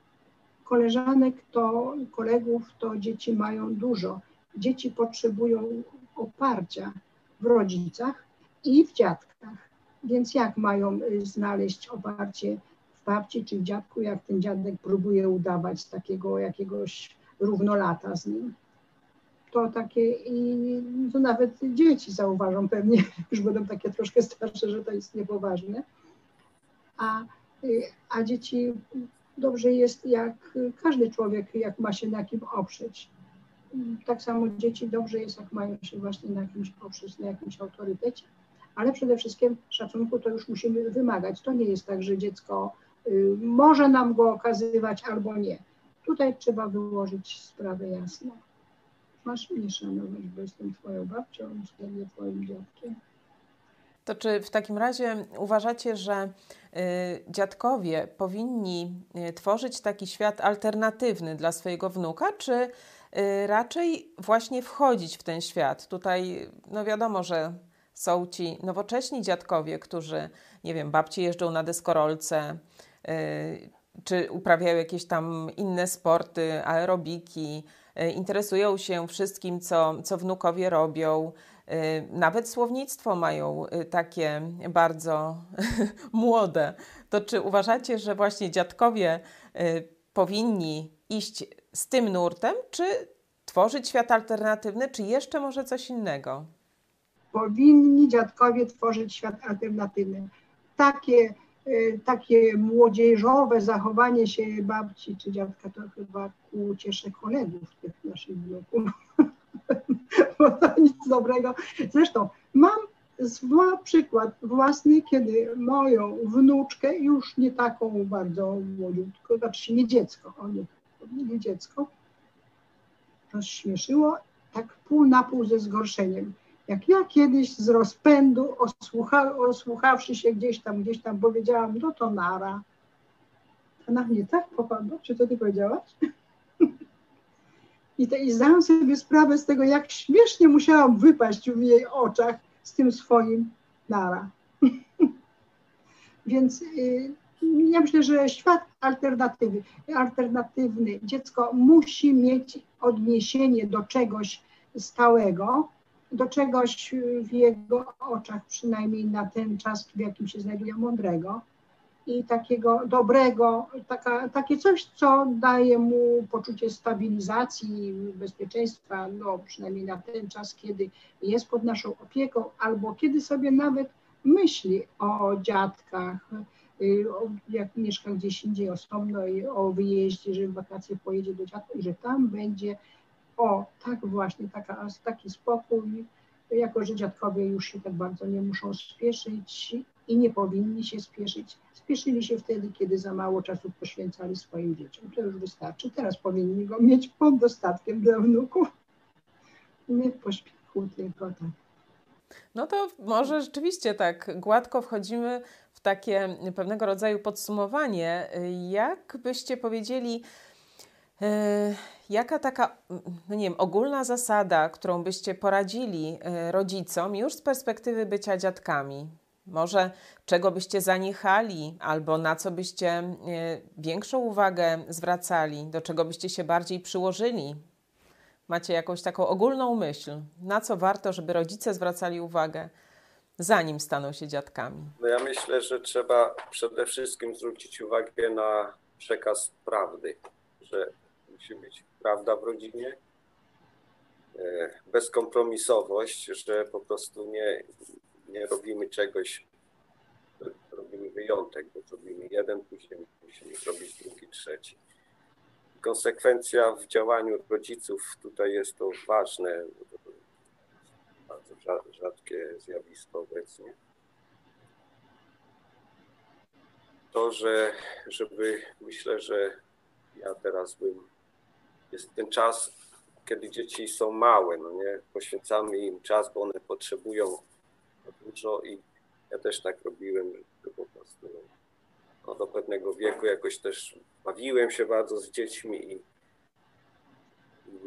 Koleżanek to, kolegów to dzieci mają dużo. Dzieci potrzebują oparcia w rodzicach, i w dziadkach. Więc jak mają y, znaleźć oparcie w babci czy w dziadku, jak ten dziadek próbuje udawać takiego jakiegoś równolata z nim? To takie i to nawet dzieci zauważą pewnie, już będą takie troszkę starsze, że to jest niepoważne. A, y, a dzieci dobrze jest, jak każdy człowiek, jak ma się na kim oprzeć. Tak samo dzieci dobrze jest, jak mają się właśnie na kimś oprzeć, na jakimś autorytecie ale przede wszystkim szacunku to już musimy wymagać. To nie jest tak, że dziecko y, może nam go okazywać albo nie. Tutaj trzeba wyłożyć sprawę jasno. Masz mnie szanować, bo jestem twoją babcią, jestem twoim dziadkiem. To czy w takim razie uważacie, że y, dziadkowie powinni y, tworzyć taki świat alternatywny dla swojego wnuka, czy raczej właśnie wchodzić w ten świat? Tutaj, no wiadomo, że są ci nowocześni dziadkowie, którzy, nie wiem, babci jeżdżą na deskorolce, yy, czy uprawiają jakieś tam inne sporty, aerobiki, yy, interesują się wszystkim, co, co wnukowie robią. Yy, nawet słownictwo mają y, takie bardzo młode. To czy uważacie, że właśnie dziadkowie y, powinni iść z tym nurtem, czy tworzyć świat alternatywny, czy jeszcze może coś innego? Powinni dziadkowie tworzyć świat alternatywny. Takie, y, takie młodzieżowe zachowanie się babci czy dziadka to chyba ku uciesze kolegów tych naszych bloków. Bo to nic dobrego. Zresztą mam przykład własny, kiedy moją wnuczkę, już nie taką bardzo młodziutką, znaczy nie dziecko, o nie, nie dziecko, rozśmieszyło tak pół na pół ze zgorszeniem. Jak ja kiedyś z rozpędu, osłucha, osłuchawszy się gdzieś tam, gdzieś tam powiedziałam, no to nara. A na mnie tak popadło, czy to ty powiedziałaś? I, te, I zdałam sobie sprawę z tego, jak śmiesznie musiałam wypaść w jej oczach z tym swoim nara. Więc y, ja myślę, że świat alternatywny, alternatywny, dziecko musi mieć odniesienie do czegoś stałego, do czegoś w jego oczach, przynajmniej na ten czas, w jakim się znajduje, mądrego i takiego dobrego, taka, takie coś, co daje mu poczucie stabilizacji, bezpieczeństwa, no przynajmniej na ten czas, kiedy jest pod naszą opieką, albo kiedy sobie nawet myśli o dziadkach, y, jak mieszka gdzieś indziej osobno i o wyjeździe, że w wakacje pojedzie do dziadka i że tam będzie o, tak właśnie, taka, taki spokój, jako że dziadkowie już się tak bardzo nie muszą spieszyć i nie powinni się spieszyć. Spieszyli się wtedy, kiedy za mało czasu poświęcali swoim dzieciom. To już wystarczy. Teraz powinni go mieć pod dostatkiem dla wnuków. Nie w pośpiechu, tylko tak. No to może rzeczywiście tak gładko wchodzimy w takie pewnego rodzaju podsumowanie. Jak byście powiedzieli, E, jaka taka, no nie wiem, ogólna zasada, którą byście poradzili e, rodzicom już z perspektywy bycia dziadkami? Może czego byście zaniechali, albo na co byście e, większą uwagę zwracali, do czego byście się bardziej przyłożyli? Macie jakąś taką ogólną myśl, na co warto, żeby rodzice zwracali uwagę, zanim staną się dziadkami? No ja myślę, że trzeba przede wszystkim zwrócić uwagę na przekaz prawdy, że musi być prawda w rodzinie, e, bezkompromisowość, że po prostu nie, nie robimy czegoś, robimy wyjątek, bo zrobimy jeden, później musimy zrobić drugi, trzeci. Konsekwencja w działaniu rodziców, tutaj jest to ważne, bardzo rzadkie zjawisko obecnie. To, że żeby myślę, że ja teraz bym jest ten czas, kiedy dzieci są małe, no nie? Poświęcamy im czas, bo one potrzebują dużo i ja też tak robiłem, że po prostu no, do pewnego wieku jakoś też bawiłem się bardzo z dziećmi i,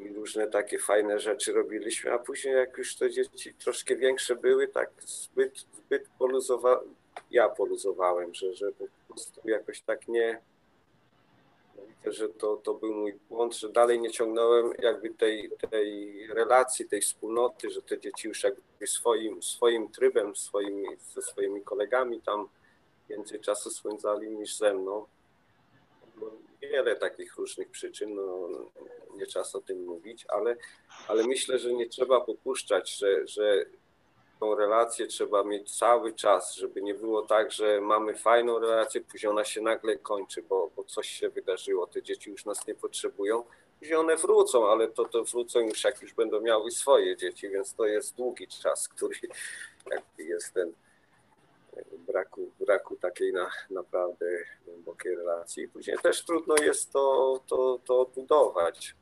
i różne takie fajne rzeczy robiliśmy, a później jak już te dzieci troszkę większe były, tak zbyt, zbyt poluzowałem, ja poluzowałem, że, że po prostu jakoś tak nie, że to, to był mój błąd, że dalej nie ciągnąłem jakby tej, tej relacji, tej wspólnoty, że te dzieci już jakby swoim, swoim trybem, swoimi, ze swoimi kolegami tam więcej czasu spędzali niż ze mną. Wiele takich różnych przyczyn, no, nie czas o tym mówić, ale, ale myślę, że nie trzeba popuszczać, że, że tą relację trzeba mieć cały czas, żeby nie było tak, że mamy fajną relację, później ona się nagle kończy, bo, bo coś się wydarzyło, te dzieci już nas nie potrzebują. Później one wrócą, ale to, to wrócą już jak już będą miały swoje dzieci, więc to jest długi czas, który jakby jest ten braku, braku takiej na, naprawdę głębokiej relacji. Później też trudno jest to, to, to odbudować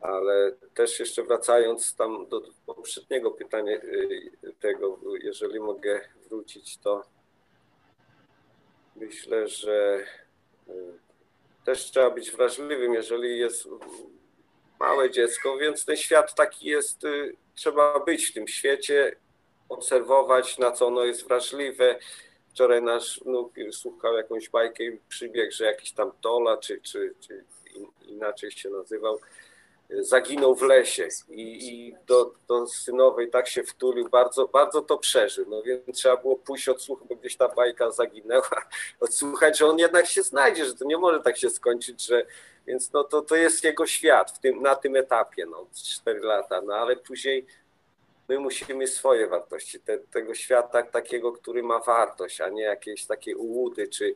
ale też jeszcze wracając tam do poprzedniego pytania y, tego, jeżeli mogę wrócić, to myślę, że y, też trzeba być wrażliwym, jeżeli jest małe dziecko, więc ten świat taki jest, y, trzeba być w tym świecie, obserwować, na co ono jest wrażliwe. Wczoraj nasz wnuk słuchał jakąś bajkę i przybiegł, że jakiś tam Tola, czy, czy, czy inaczej się nazywał, zaginął w lesie i, i do, do, synowej tak się wtulił, bardzo, bardzo to przeżył. No więc trzeba było pójść odsłuchać, bo gdzieś ta bajka zaginęła, odsłuchać, że on jednak się znajdzie, że to nie może tak się skończyć, że więc no to, to jest jego świat w tym, na tym etapie, no 4 lata, no ale później my musimy swoje wartości, te, tego świata takiego, który ma wartość, a nie jakieś takie ułudy, czy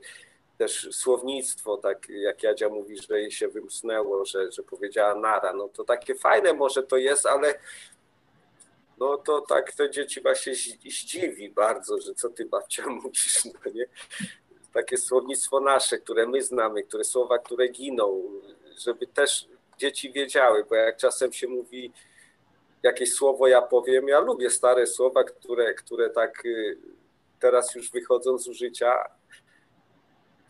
też słownictwo, tak jak Jadzia mówi, że jej się wymsnęło, że, że powiedziała nara, no to takie fajne może to jest, ale no to tak to dzieci właśnie zdziwi bardzo, że co ty babcia mówisz, no nie? Takie słownictwo nasze, które my znamy, które słowa, które giną, żeby też dzieci wiedziały, bo jak czasem się mówi jakieś słowo ja powiem, ja lubię stare słowa, które, które tak y, teraz już wychodzą z użycia.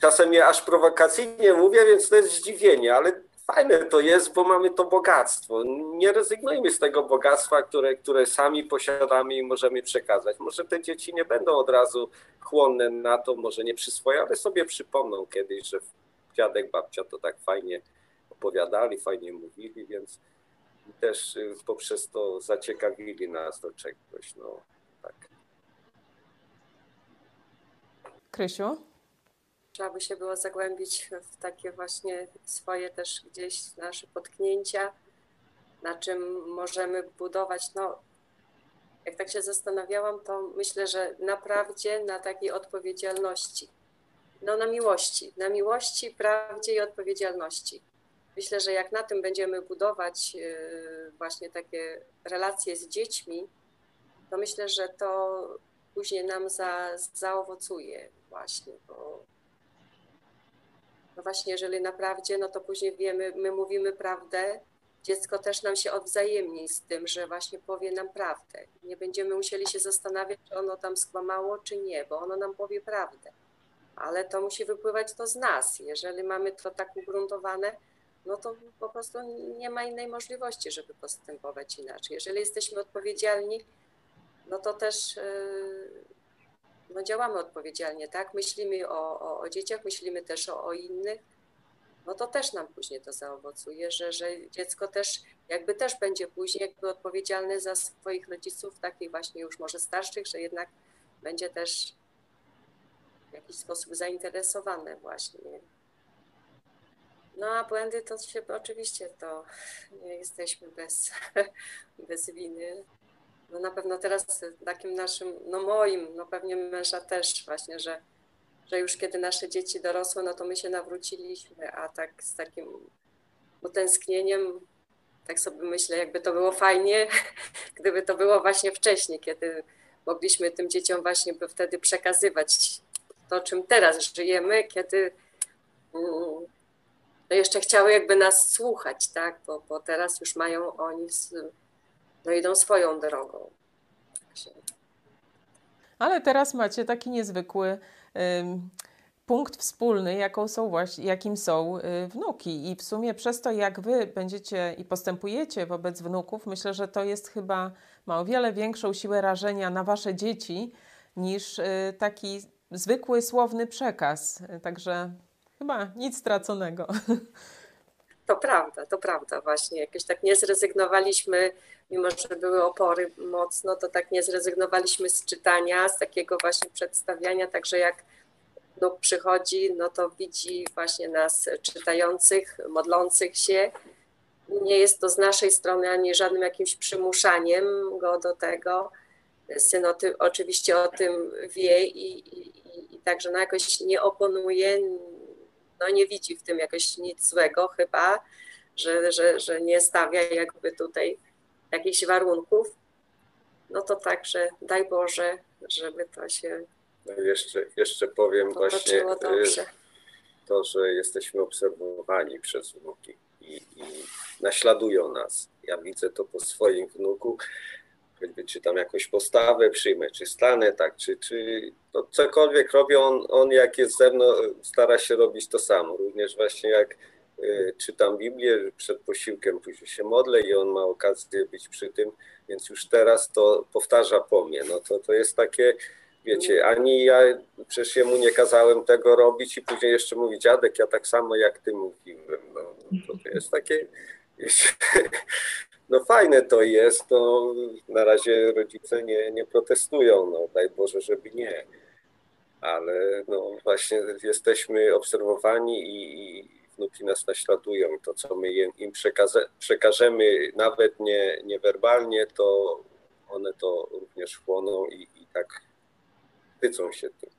Czasem je aż prowokacyjnie mówię, więc to jest zdziwienie, ale fajne to jest, bo mamy to bogactwo. Nie rezygnujmy z tego bogactwa, które, które sami posiadamy i możemy przekazać. Może te dzieci nie będą od razu chłonne na to, może nie przyswoją, ale sobie przypomną kiedyś, że dziadek, babcia to tak fajnie opowiadali, fajnie mówili, więc też y, poprzez to zaciekawili nas do czegoś. No, tak. Krysiu? Trzeba by się było zagłębić w takie właśnie swoje też gdzieś nasze potknięcia, na czym możemy budować. No, jak tak się zastanawiałam, to myślę, że naprawdę na takiej odpowiedzialności. No na miłości, na miłości, prawdzie i odpowiedzialności. Myślę, że jak na tym będziemy budować e, właśnie takie relacje z dziećmi, to myślę, że to później nam za, zaowocuje właśnie, bo no właśnie, jeżeli naprawdę, no to później wiemy, my mówimy prawdę, dziecko też nam się odwzajemni z tym, że właśnie powie nam prawdę. Nie będziemy musieli się zastanawiać, czy ono tam skłamało, czy nie, bo ono nam powie prawdę. Ale to musi wypływać to z nas. Jeżeli mamy to tak ugruntowane, no to po prostu nie ma innej możliwości, żeby postępować inaczej. Jeżeli jesteśmy odpowiedzialni, no to też yy, no działamy odpowiedzialnie, tak? Myślimy o, o, o dzieciach, myślimy też o, o, innych, no to też nam później to zaowocuje, że, że dziecko też jakby też będzie później jakby odpowiedzialne za swoich rodziców, takich właśnie już może starszych, że jednak będzie też w jakiś sposób zainteresowane właśnie no a błędy to się oczywiście to nie jesteśmy bez, bez winy. No na pewno teraz takim naszym, no moim, no pewnie męża też właśnie, że, że już kiedy nasze dzieci dorosły, no to my się nawróciliśmy, a tak z takim utęsknieniem, tak sobie myślę, jakby to było fajnie, gdyby to było właśnie wcześniej, kiedy mogliśmy tym dzieciom właśnie by wtedy przekazywać to, czym teraz żyjemy, kiedy no jeszcze chciały jakby nas słuchać, tak? Bo, bo teraz już mają oni, no idą swoją drogą. Ale teraz macie taki niezwykły punkt wspólny, jaką są właśnie, jakim są y, wnuki. I w sumie przez to, jak wy będziecie i postępujecie wobec wnuków, myślę, że to jest chyba, ma o wiele większą siłę rażenia na wasze dzieci niż y, taki zwykły słowny przekaz. Także Chyba nic straconego. To prawda, to prawda właśnie. Jakieś tak nie zrezygnowaliśmy, mimo że były opory mocno, to tak nie zrezygnowaliśmy z czytania, z takiego właśnie przedstawiania, także jak wnuk przychodzi, no to widzi właśnie nas czytających, modlących się. Nie jest to z naszej strony ani żadnym jakimś przymuszaniem go do tego. Syn o tym, oczywiście o tym wie i, i, i także no jakoś nie oponuje, no nie widzi w tym jakoś nic złego chyba, że, że, że nie stawia jakby tutaj jakichś warunków, no to także daj Boże, żeby to się no jeszcze, jeszcze powiem właśnie y, dobrze. to, że jesteśmy obserwowani przez wnuki i, i naśladują nas. Ja widzę to po swoim wnuku, choćby czy tam jakąś postawę przyjmę, czy stanę tak, czy, czy to cokolwiek robię, on, on jak jest ze mną, stara się robić to samo. Również właśnie jak czytam Biblię, przed posiłkiem później się modlę i on ma okazję być przy tym, więc już teraz to powtarza po mnie. No to, to jest takie, wiecie, ani ja przecież jemu nie kazałem tego robić i później jeszcze mówi, dziadek, ja tak samo jak ty mówiłem. No, to, to jest takie no fajne to jest, no na razie rodzice nie, nie protestują, no daj Boże, żeby nie. Ale no właśnie jesteśmy obserwowani i, i wnuki nas naśladują. To, co my im przekaże, przekażemy, nawet nie, niewerbalnie, to one to również chłoną i, i tak chwycą się tym.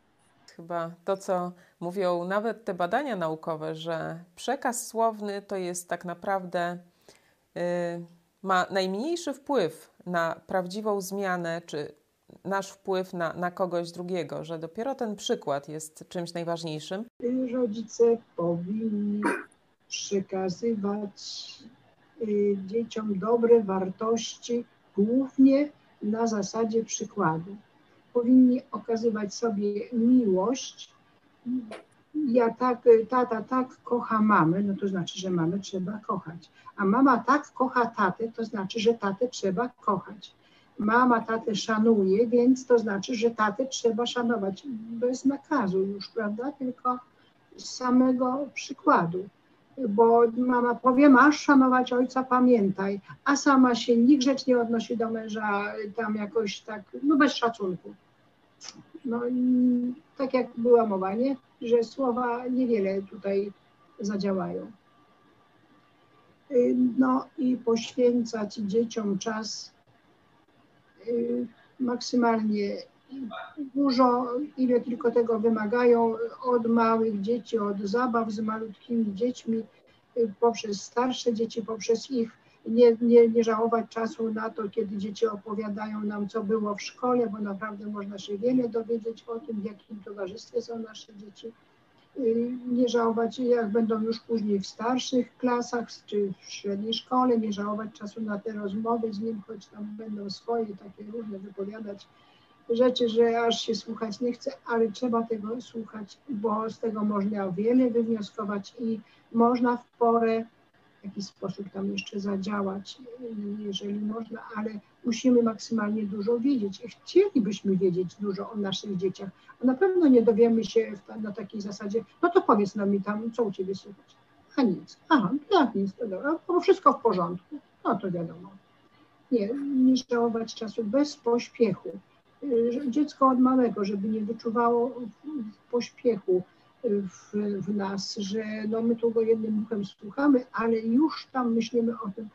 Chyba to, co mówią nawet te badania naukowe, że przekaz słowny to jest tak naprawdę, yy, ma najmniejszy wpływ na prawdziwą zmianę, czy nasz wpływ na, na kogoś drugiego, że dopiero ten przykład jest czymś najważniejszym. Rodzice powinni przekazywać y, dzieciom dobre wartości, głównie na zasadzie przykładu. Powinni okazywać sobie miłość. Ja tak, tata tak kocha mamę, no to znaczy, że mamę trzeba kochać. A mama tak kocha tatę, to znaczy, że tatę trzeba kochać mama tatę szanuje, więc to znaczy, że tatę trzeba szanować bez nakazu już, prawda? Tylko z samego przykładu. Bo mama powie, masz szanować ojca, pamiętaj, a sama się nigrzecznie odnosi do męża tam jakoś tak, no bez szacunku. No tak jak była mowa, nie? Że słowa niewiele tutaj zadziałają. No i poświęcać dzieciom czas Y, maksymalnie dużo, ile tylko tego wymagają od małych dzieci, od zabaw z malutkimi dziećmi, y, poprzez starsze dzieci, poprzez ich nie, nie, nie żałować czasu na to, kiedy dzieci opowiadają nam, co było w szkole, bo naprawdę można się wiele dowiedzieć o tym, w jakim towarzystwie są nasze dzieci. Y, nie żałować, jak będą już później w starszych klasach czy w średniej szkole, nie żałować czasu na te rozmowy z nim, choć tam będą swoje takie różne wypowiadać rzeczy, że aż się słuchać nie chce, ale trzeba tego słuchać, bo z tego można wiele wywnioskować i można w porę w jakiś sposób tam jeszcze zadziałać, jeżeli można, ale musimy maksymalnie dużo wiedzieć. Chcielibyśmy wiedzieć dużo o naszych dzieciach, a na pewno nie dowiemy się na takiej zasadzie, no to powiedz nam mi tam, co u Ciebie słychać. A nic. Aha, tak nic, to dobra, bo wszystko w porządku. No to wiadomo. Nie, nie żałować czasu bez pośpiechu. Dziecko od małego, żeby nie wyczuwało pośpiechu, w, w nas, że no my tu go jednym uchem słuchamy, ale już tam myślimy o tym.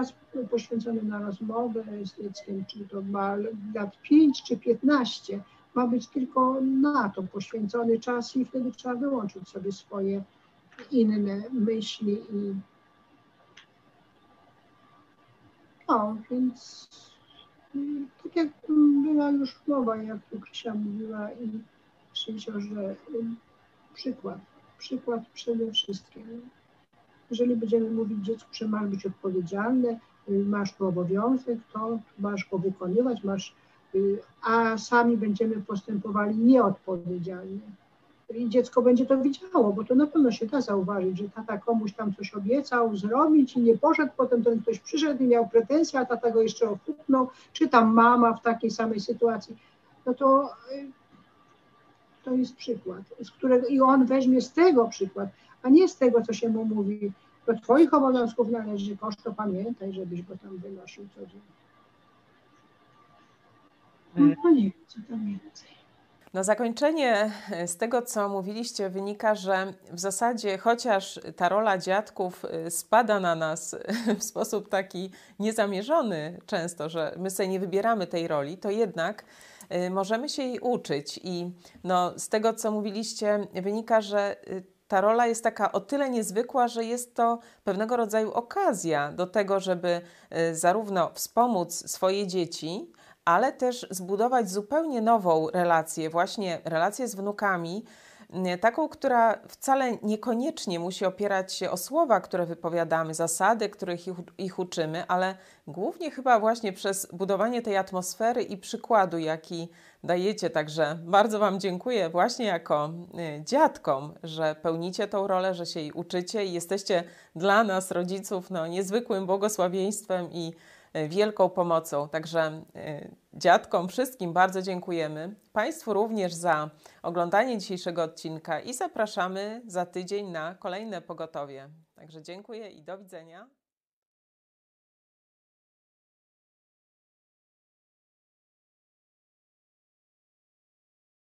Czas poświęcony na rozmowę z dzieckiem, czy to ma lat 5 czy 15, ma być tylko na to poświęcony czas i wtedy trzeba wyłączyć sobie swoje inne myśli i no, więc tak jak była już mowa, jak tu Krysia mówiła i Krzysio, że przykład. Przykład przede wszystkim. Jeżeli będziemy mówić dziecku, masz być odpowiedzialny, y, masz tu obowiązek, to masz go wykonywać, masz, y, a sami będziemy postępowali nieodpowiedzialnie. I dziecko będzie to widziało, bo to na pewno się da zauważyć, że tata komuś tam coś obiecał zrobić i nie poszedł, potem ten ktoś przyszedł i miał pretensje, a tata go jeszcze ofuknął, czy tam mama w takiej samej sytuacji. No to y, to jest przykład, z którego i on weźmie z tego przykład, a nie z tego, co się mu mówi, do Twoich obowiązków należy kosz, to pamiętaj, żebyś go tam wynosił codziennie. No, to nie wiem, co tam więcej. Na zakończenie z tego, co mówiliście, wynika, że w zasadzie, chociaż ta rola dziadków y, spada na nas w sposób taki niezamierzony często, że my sobie nie wybieramy tej roli, to jednak możemy się jej uczyć i no, z tego, co mówiliście, wynika, że ta rola jest taka o tyle niezwykła, że jest to pewnego rodzaju okazja do tego, żeby y, zarówno wspomóc swoje dzieci, ale też zbudować zupełnie nową relację, właśnie relację z wnukami, taką, która wcale niekoniecznie musi opierać się o słowa, które wypowiadamy, zasady, których ich, ich uczymy, ale głównie chyba właśnie przez budowanie tej atmosfery i przykładu, jaki dajecie. Także bardzo Wam dziękuję właśnie jako y, dziadkom, że pełnicie tą rolę, że się jej uczycie i jesteście dla nas, rodziców, no, niezwykłym błogosławieństwem i wielką pomocą. Także y, dziadkom wszystkim bardzo dziękujemy. Państwu również za oglądanie dzisiejszego odcinka i zapraszamy za tydzień na kolejne pogotowie. Także dziękuję i do widzenia.